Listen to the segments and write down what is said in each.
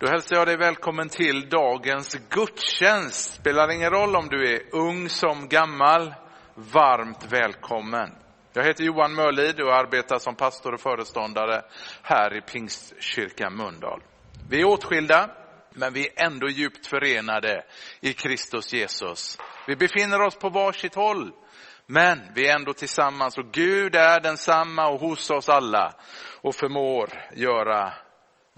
Då hälsar jag dig välkommen till dagens gudstjänst. Spelar ingen roll om du är ung som gammal, varmt välkommen. Jag heter Johan Mörlid och arbetar som pastor och föreståndare här i Pingstkyrkan Mölndal. Vi är åtskilda, men vi är ändå djupt förenade i Kristus Jesus. Vi befinner oss på varsitt håll, men vi är ändå tillsammans och Gud är densamma och hos oss alla och förmår göra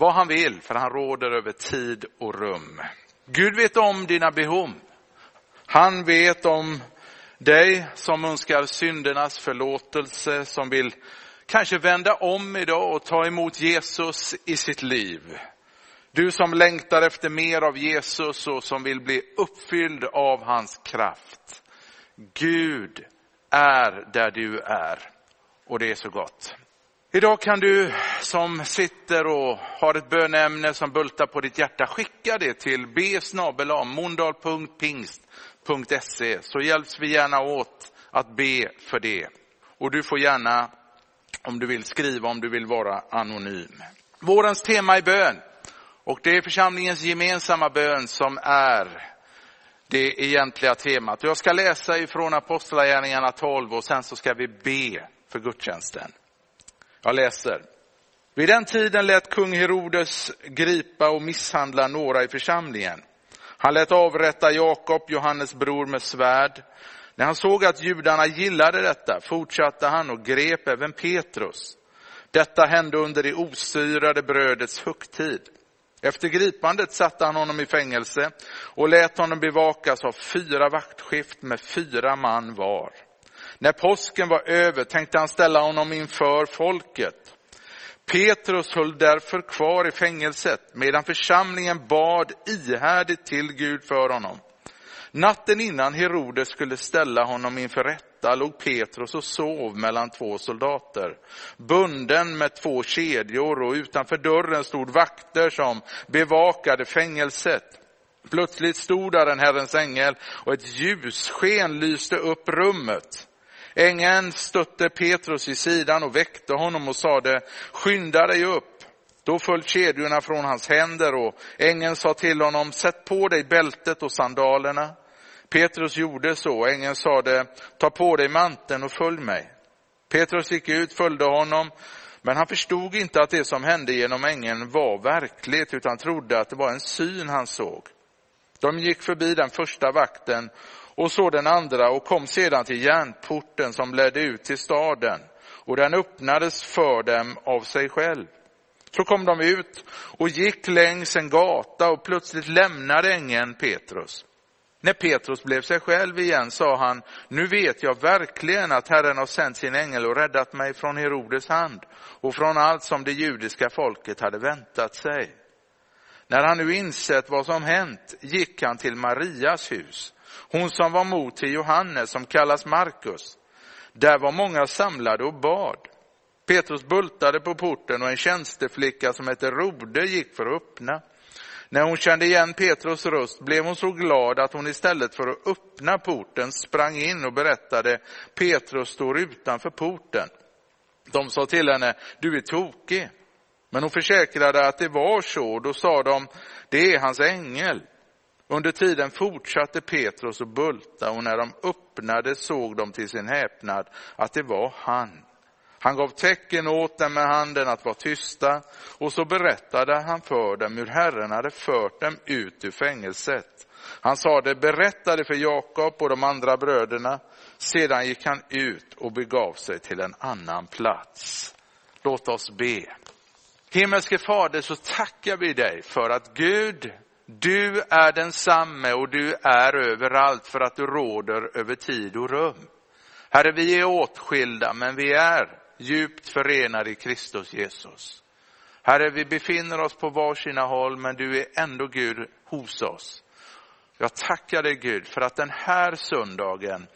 vad han vill, för han råder över tid och rum. Gud vet om dina behov. Han vet om dig som önskar syndernas förlåtelse, som vill kanske vända om idag och ta emot Jesus i sitt liv. Du som längtar efter mer av Jesus och som vill bli uppfylld av hans kraft. Gud är där du är och det är så gott. Idag kan du som sitter och har ett bönämne som bultar på ditt hjärta skicka det till b.mondal.pingst.se så hjälps vi gärna åt att be för det. Och du får gärna, om du vill, skriva om du vill vara anonym. Vårens tema är bön och det är församlingens gemensamma bön som är det egentliga temat. Jag ska läsa ifrån Apostlagärningarna 12 och sen så ska vi be för gudstjänsten. Jag läser. Vid den tiden lät kung Herodes gripa och misshandla några i församlingen. Han lät avrätta Jakob, Johannes bror, med svärd. När han såg att judarna gillade detta fortsatte han och grep även Petrus. Detta hände under det osyrade brödets högtid. Efter gripandet satte han honom i fängelse och lät honom bevakas av fyra vaktskift med fyra man var. När påsken var över tänkte han ställa honom inför folket. Petrus höll därför kvar i fängelset medan församlingen bad ihärdigt till Gud för honom. Natten innan Herodes skulle ställa honom inför rätta låg Petrus och sov mellan två soldater, bunden med två kedjor och utanför dörren stod vakter som bevakade fängelset. Plötsligt stod där en Herrens ängel och ett ljussken lyste upp rummet. Ängeln stötte Petrus i sidan och väckte honom och sade, skynda dig upp. Då föll kedjorna från hans händer och ängeln sa till honom, sätt på dig bältet och sandalerna. Petrus gjorde så, ängeln sade, ta på dig manteln och följ mig. Petrus gick ut, följde honom, men han förstod inte att det som hände genom ängeln var verkligt, utan trodde att det var en syn han såg. De gick förbi den första vakten och så den andra och kom sedan till järnporten som ledde ut till staden och den öppnades för dem av sig själv. Så kom de ut och gick längs en gata och plötsligt lämnade ängeln Petrus. När Petrus blev sig själv igen sa han, nu vet jag verkligen att Herren har sänt sin ängel och räddat mig från Herodes hand och från allt som det judiska folket hade väntat sig. När han nu insett vad som hänt gick han till Marias hus hon som var mor till Johannes, som kallas Markus. Där var många samlade och bad. Petrus bultade på porten och en tjänsteflicka som hette Rode gick för att öppna. När hon kände igen Petrus röst blev hon så glad att hon istället för att öppna porten sprang in och berättade, Petrus står utanför porten. De sa till henne, du är tokig. Men hon försäkrade att det var så, då sa de, det är hans ängel. Under tiden fortsatte Petrus att bulta och när de öppnade såg de till sin häpnad att det var han. Han gav tecken åt dem med handen att vara tysta och så berättade han för dem hur Herren hade fört dem ut ur fängelset. Han sade, berätta det för Jakob och de andra bröderna. Sedan gick han ut och begav sig till en annan plats. Låt oss be. Himmelske Fader, så tackar vi dig för att Gud du är densamme och du är överallt för att du råder över tid och rum. Herre, vi är åtskilda, men vi är djupt förenade i Kristus Jesus. Herre, vi befinner oss på varsina håll, men du är ändå Gud hos oss. Jag tackar dig Gud för att den här söndagen,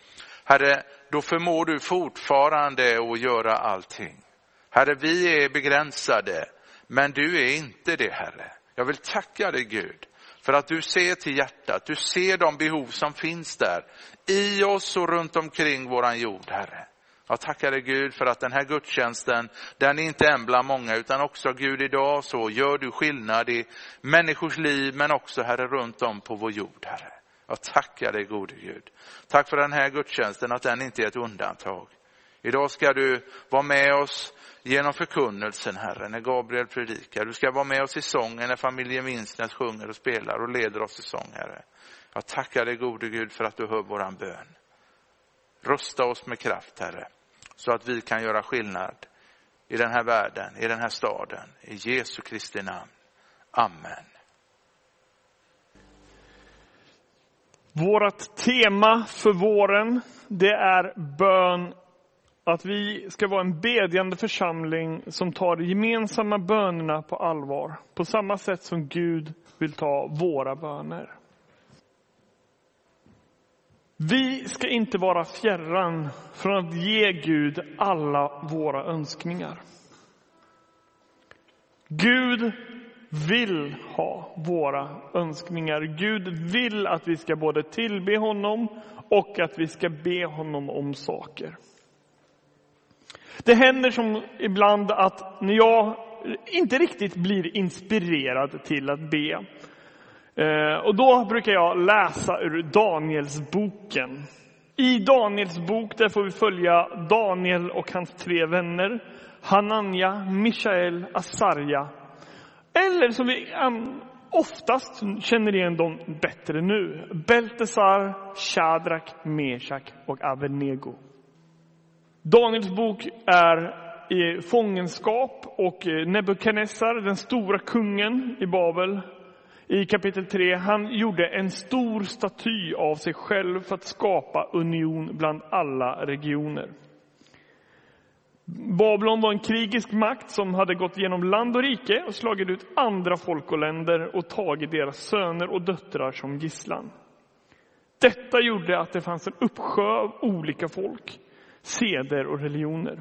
Herre, då förmår du fortfarande att göra allting. Herre, vi är begränsade, men du är inte det, Herre. Jag vill tacka dig Gud för att du ser till hjärtat, du ser de behov som finns där i oss och runt omkring våran jord, Herre. Jag tackar dig Gud för att den här gudstjänsten, den är inte en bland många utan också Gud idag så gör du skillnad i människors liv men också Herre runt om på vår jord Herre. Jag tackar dig gode Gud. Tack för den här gudstjänsten att den inte är ett undantag. Idag ska du vara med oss genom förkunnelsen Herre när Gabriel predikar. Du ska vara med oss i sången när familjen Winsnäs sjunger och spelar och leder oss i sång Herre. Jag tackar dig gode Gud för att du hör våran bön. Rusta oss med kraft Herre så att vi kan göra skillnad i den här världen, i den här staden. I Jesu Kristi namn. Amen. Vårt tema för våren, det är bön. Att vi ska vara en bedjande församling som tar de gemensamma bönerna på allvar. På samma sätt som Gud vill ta våra böner. Vi ska inte vara fjärran från att ge Gud alla våra önskningar. Gud vill ha våra önskningar. Gud vill att vi ska både tillbe honom och att vi ska be honom om saker. Det händer som ibland att när jag inte riktigt blir inspirerad till att be, eh, och då brukar jag läsa ur Danielsboken. I Daniels bok där får vi följa Daniel och hans tre vänner. Hananja, Mishael, Asarja. Eller som vi oftast känner igen dem bättre nu. Beltesar, Shadrach, Meshach och Avenego. Daniels bok är i fångenskap och eh, Nebukadnessar, den stora kungen i Babel, i kapitel 3, han gjorde en stor staty av sig själv för att skapa union bland alla regioner. Babylon var en krigisk makt som hade gått genom land och rike och slagit ut andra folk och länder och tagit deras söner och döttrar som gisslan. Detta gjorde att det fanns en uppsjö av olika folk, seder och religioner.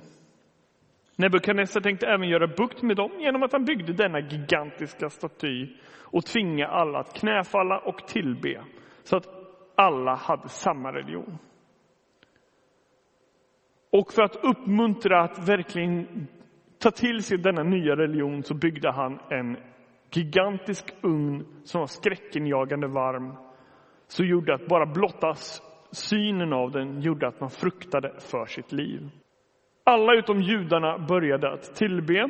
Nebukadnessar tänkte även göra bukt med dem genom att han byggde denna gigantiska staty och tvinga alla att knäfalla och tillbe så att alla hade samma religion. Och för att uppmuntra att verkligen ta till sig denna nya religion så byggde han en gigantisk ugn som var skräckenjagande varm. Så gjorde att bara blottas synen av den gjorde att man fruktade för sitt liv. Alla utom judarna började att tillbe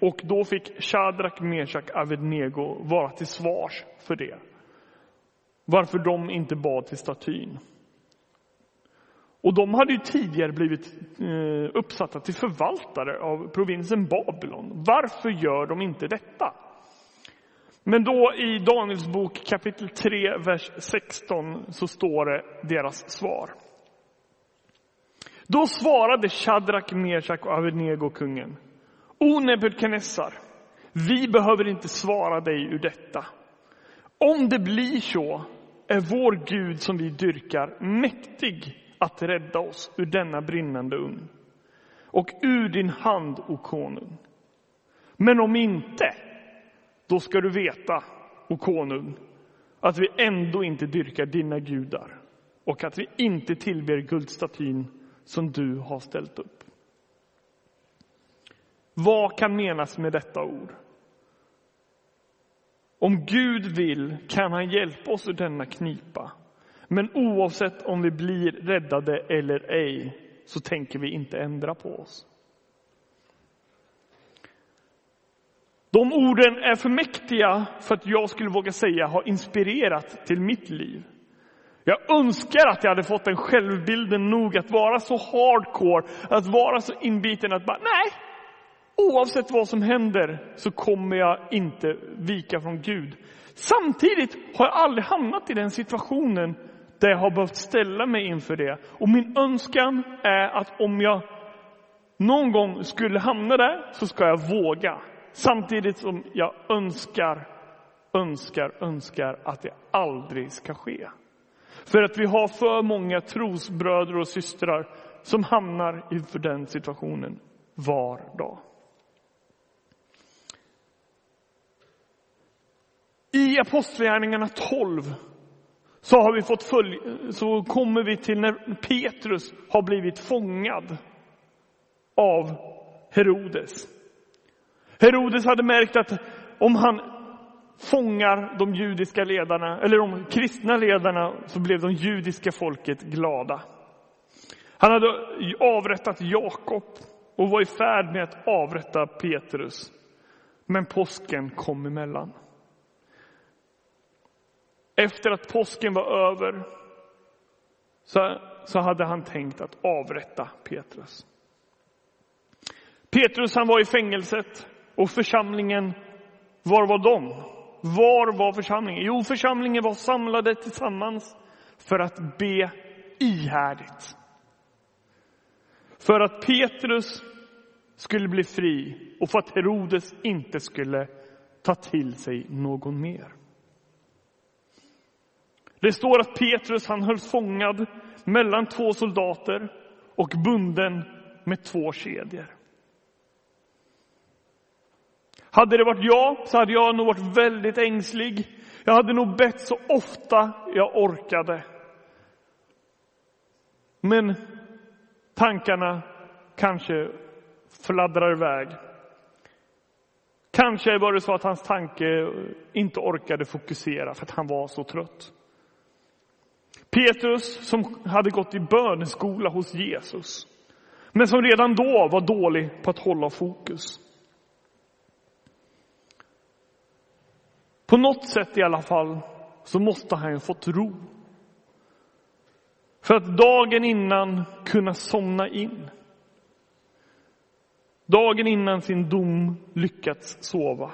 och då fick Shadrak, Meshach, Avednego vara till svars för det. Varför de inte bad till statyn. Och de hade ju tidigare blivit eh, uppsatta till förvaltare av provinsen Babylon. Varför gör de inte detta? Men då i Daniels bok kapitel 3, vers 16 så står det deras svar. Då svarade Shadrak, Meshach och Abednego kungen. O Nebukadnessar, vi behöver inte svara dig ur detta. Om det blir så är vår Gud som vi dyrkar mäktig att rädda oss ur denna brinnande ugn och ur din hand, o konung. Men om inte, då ska du veta, o konung, att vi ändå inte dyrkar dina gudar och att vi inte tillber guldstatyn som du har ställt upp. Vad kan menas med detta ord? Om Gud vill kan han hjälpa oss ur denna knipa. Men oavsett om vi blir räddade eller ej så tänker vi inte ändra på oss. De orden är för mäktiga för att jag skulle våga säga har inspirerat till mitt liv. Jag önskar att jag hade fått den självbilden nog att vara så hardcore, att vara så inbiten att bara, nej, oavsett vad som händer så kommer jag inte vika från Gud. Samtidigt har jag aldrig hamnat i den situationen där jag har behövt ställa mig inför det. Och min önskan är att om jag någon gång skulle hamna där så ska jag våga. Samtidigt som jag önskar, önskar, önskar att det aldrig ska ske. För att vi har för många trosbröder och systrar som hamnar inför den situationen var dag. I Apostlagärningarna 12 så, har vi fått följ, så kommer vi till när Petrus har blivit fångad av Herodes. Herodes hade märkt att om han fångar de judiska ledarna, eller de kristna ledarna, så blev de judiska folket glada. Han hade avrättat Jakob och var i färd med att avrätta Petrus. Men påsken kom emellan. Efter att påsken var över så, så hade han tänkt att avrätta Petrus. Petrus han var i fängelset och församlingen, var var de? Var var församlingen? Jo, församlingen var samlade tillsammans för att be ihärdigt. För att Petrus skulle bli fri och för att Herodes inte skulle ta till sig någon mer. Det står att Petrus han hölls fångad mellan två soldater och bunden med två kedjor. Hade det varit jag så hade jag nog varit väldigt ängslig. Jag hade nog bett så ofta jag orkade. Men tankarna kanske fladdrar iväg. Kanske var det så att hans tanke inte orkade fokusera för att han var så trött. Petrus som hade gått i böneskola hos Jesus, men som redan då var dålig på att hålla fokus. På något sätt i alla fall så måste han ju fått ro. För att dagen innan kunna somna in. Dagen innan sin dom lyckats sova.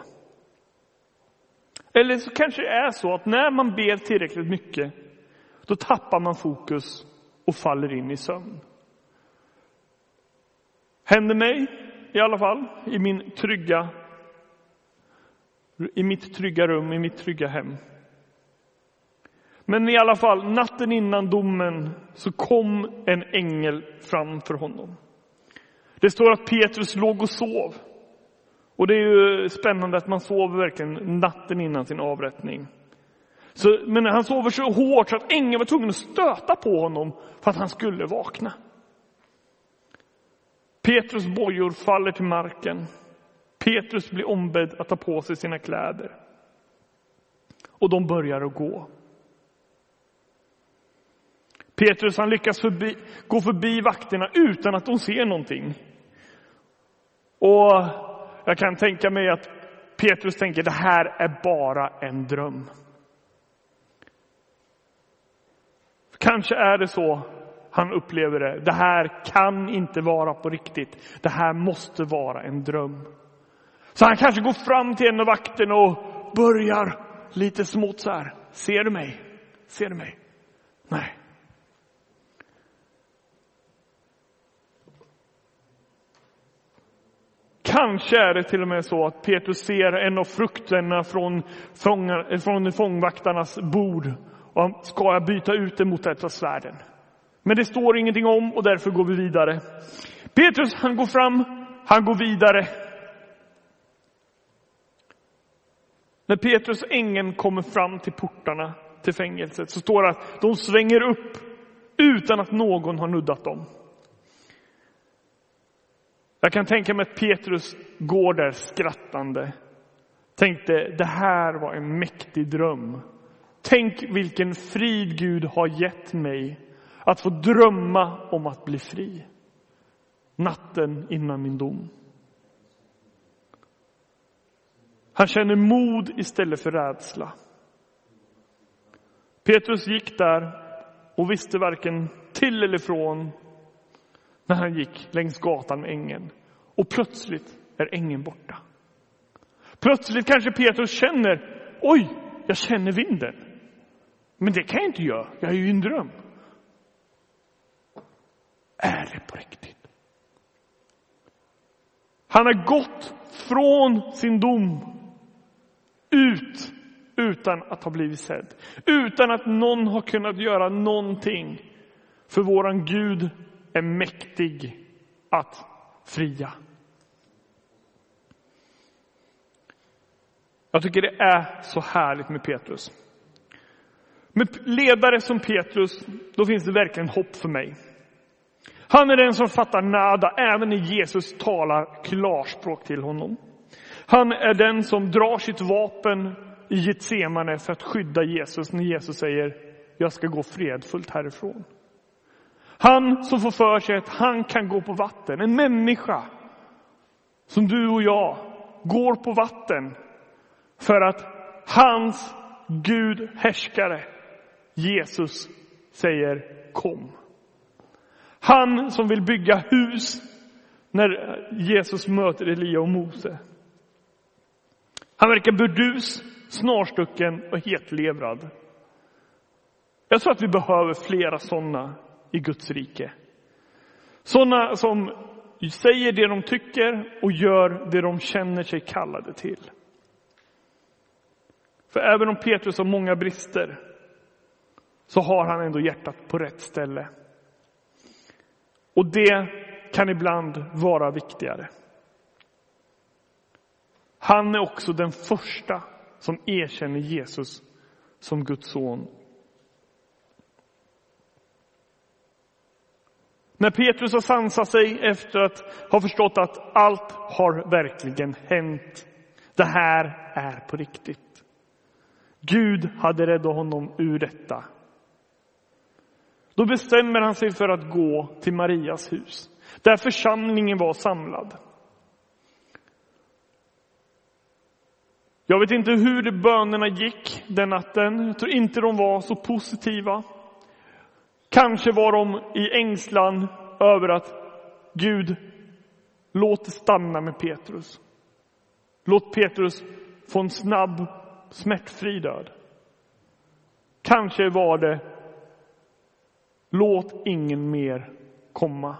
Eller så kanske det är så att när man ber tillräckligt mycket, då tappar man fokus och faller in i sömn. Händer mig i alla fall i min trygga i mitt trygga rum, i mitt trygga hem. Men i alla fall, natten innan domen så kom en ängel framför honom. Det står att Petrus låg och sov. Och det är ju spännande att man sover verkligen natten innan sin avrättning. Så, men han sover så hårt så att ängeln var tvungen att stöta på honom för att han skulle vakna. Petrus bojor faller till marken. Petrus blir ombedd att ta på sig sina kläder. Och de börjar att gå. Petrus han lyckas förbi, gå förbi vakterna utan att de ser någonting. Och jag kan tänka mig att Petrus tänker det här är bara en dröm. Kanske är det så han upplever det. Det här kan inte vara på riktigt. Det här måste vara en dröm. Så han kanske går fram till en av vakterna och börjar lite smått så här. Ser du mig? Ser du mig? Nej. Kanske är det till och med så att Petrus ser en av frukterna från, fångar, från fångvaktarnas bord. Och ska jag byta ut det mot ett av svärden? Men det står ingenting om och därför går vi vidare. Petrus han går fram, han går vidare. När Petrus och ängeln kommer fram till portarna till fängelset så står det att de svänger upp utan att någon har nuddat dem. Jag kan tänka mig att Petrus går där skrattande. Tänkte, det här var en mäktig dröm. Tänk vilken frid Gud har gett mig att få drömma om att bli fri. Natten innan min dom. Han känner mod istället för rädsla. Petrus gick där och visste varken till eller från när han gick längs gatan med ängeln. Och plötsligt är ängeln borta. Plötsligt kanske Petrus känner, oj, jag känner vinden. Men det kan jag inte göra, jag är ju i en dröm. Är det på riktigt? Han har gått från sin dom ut utan att ha blivit sedd. Utan att någon har kunnat göra någonting. För våran Gud är mäktig att fria. Jag tycker det är så härligt med Petrus. Med ledare som Petrus, då finns det verkligen hopp för mig. Han är den som fattar nada även när Jesus talar klarspråk till honom. Han är den som drar sitt vapen i Getsemane för att skydda Jesus när Jesus säger jag ska gå fredfullt härifrån. Han som får för sig att han kan gå på vatten, en människa som du och jag går på vatten för att hans Gud härskare Jesus säger kom. Han som vill bygga hus när Jesus möter Elia och Mose. Han verkar burdus, snarstucken och hetlevrad. Jag tror att vi behöver flera sådana i Guds rike. Sådana som säger det de tycker och gör det de känner sig kallade till. För även om Petrus har många brister så har han ändå hjärtat på rätt ställe. Och det kan ibland vara viktigare. Han är också den första som erkänner Jesus som Guds son. När Petrus har sansat sig efter att ha förstått att allt har verkligen hänt. Det här är på riktigt. Gud hade räddat honom ur detta. Då bestämmer han sig för att gå till Marias hus, där församlingen var samlad. Jag vet inte hur bönerna gick den natten. Jag tror inte de var så positiva. Kanske var de i ängslan över att Gud, låt det stanna med Petrus. Låt Petrus få en snabb, smärtfri död. Kanske var det Låt ingen mer komma.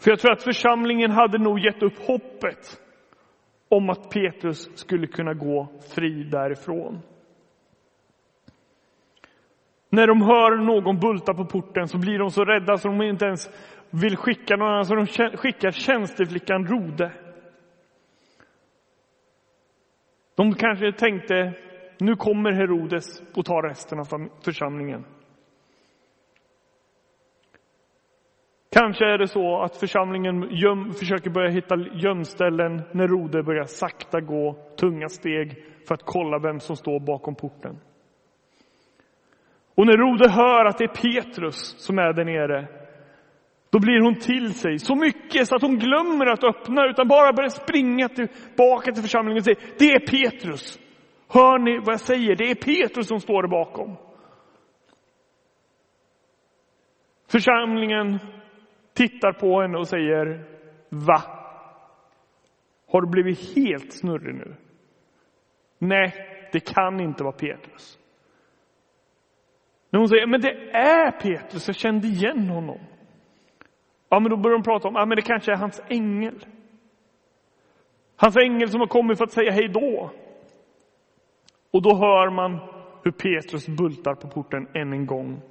För jag tror att församlingen hade nog gett upp hoppet om att Petrus skulle kunna gå fri därifrån. När de hör någon bulta på porten så blir de så rädda så de inte ens vill skicka någon annan, så de skickar tjänsteflickan Rode. De kanske tänkte, nu kommer Herodes och tar resten av församlingen. Kanske är det så att församlingen göm, försöker börja hitta gömställen när Rode börjar sakta gå tunga steg för att kolla vem som står bakom porten. Och när Rode hör att det är Petrus som är där nere, då blir hon till sig så mycket så att hon glömmer att öppna utan bara börjar springa tillbaka till församlingen och säger det är Petrus. Hör ni vad jag säger? Det är Petrus som står där bakom. Församlingen tittar på henne och säger Va? Har du blivit helt snurrig nu? Nej, det kan inte vara Petrus. När hon säger men det är Petrus, jag kände igen honom. Ja, men då börjar de prata om ja, men det kanske är hans ängel. Hans ängel som har kommit för att säga hej då. Och då hör man hur Petrus bultar på porten än en gång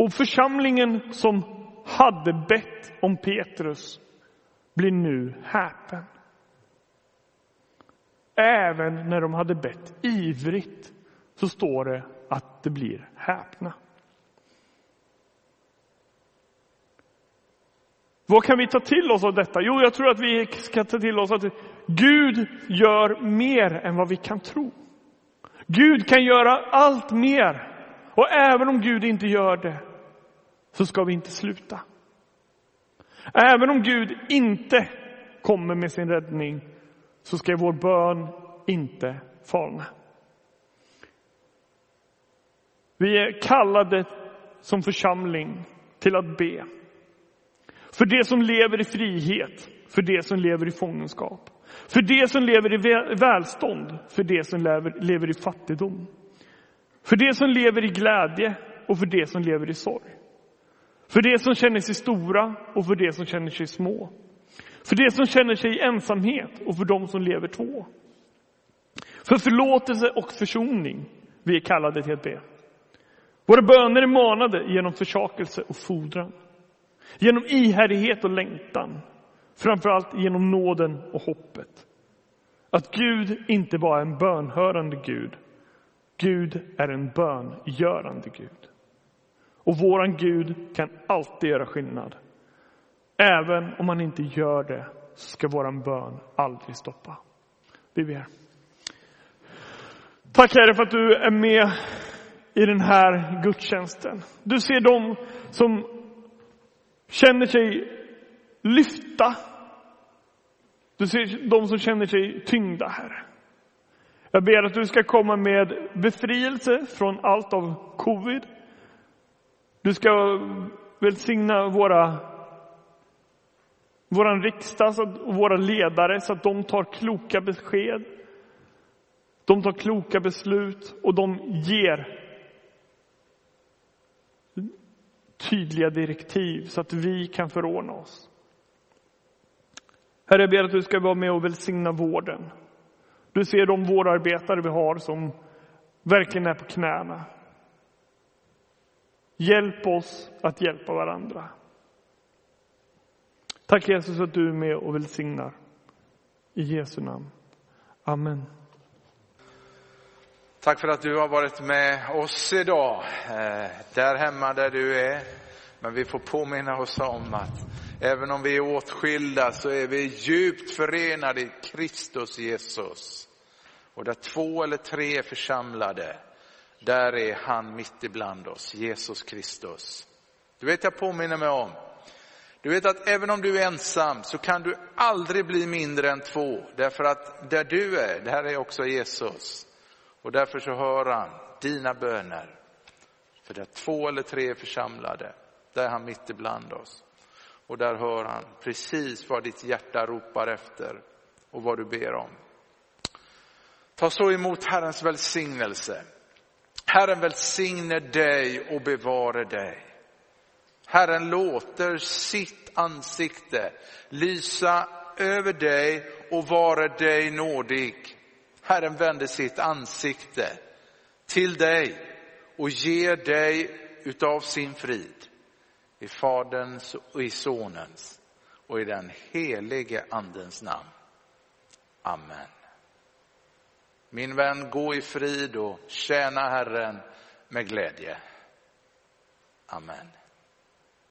och församlingen som hade bett om Petrus blir nu häpen. Även när de hade bett ivrigt så står det att det blir häpna. Vad kan vi ta till oss av detta? Jo, jag tror att vi ska ta till oss att Gud gör mer än vad vi kan tro. Gud kan göra allt mer. Och även om Gud inte gör det så ska vi inte sluta. Även om Gud inte kommer med sin räddning så ska vår bön inte falna. Vi är kallade som församling till att be. För det som lever i frihet, för det som lever i fångenskap. För det som lever i välstånd, för det som lever i fattigdom. För det som lever i glädje och för det som lever i sorg. För det som känner sig stora och för det som känner sig små. För det som känner sig i ensamhet och för de som lever två. För förlåtelse och försoning vi är kallade till att be. Våra böner är manade genom försakelse och fordran. Genom ihärdighet och längtan. Framförallt genom nåden och hoppet. Att Gud inte bara är en bönhörande Gud. Gud är en böngörande Gud. Och våran Gud kan alltid göra skillnad. Även om han inte gör det så ska våran bön aldrig stoppa. Vi ber. Tack Herre för att du är med i den här gudstjänsten. Du ser dem som känner sig lyfta. Du ser de som känner sig tyngda, Herre. Jag ber att du ska komma med befrielse från allt av covid. Du ska välsigna våra våran riksdag och våra ledare så att de tar kloka besked. De tar kloka beslut och de ger tydliga direktiv så att vi kan förordna oss. Herre, jag ber att du ska vara med och välsigna vården. Du ser de vårdarbetare vi har som verkligen är på knäna. Hjälp oss att hjälpa varandra. Tack Jesus att du är med och välsignar. I Jesu namn. Amen. Tack för att du har varit med oss idag, eh, där hemma där du är. Men vi får påminna oss om att även om vi är åtskilda så är vi djupt förenade i Kristus Jesus. Och där två eller tre är församlade, där är han mitt ibland oss, Jesus Kristus. Du vet, jag påminner mig om, du vet att även om du är ensam så kan du aldrig bli mindre än två. Därför att där du är, där är också Jesus. Och därför så hör han dina böner. För där två eller tre är församlade, där är han mitt ibland oss. Och där hör han precis vad ditt hjärta ropar efter och vad du ber om. Ta så emot Herrens välsignelse. Herren välsigne dig och bevare dig. Herren låter sitt ansikte lysa över dig och vara dig nådig. Herren vänder sitt ansikte till dig och ger dig utav sin frid. I Faderns och i Sonens och i den helige Andens namn. Amen. Min vän, gå i frid och tjäna Herren med glädje. Amen.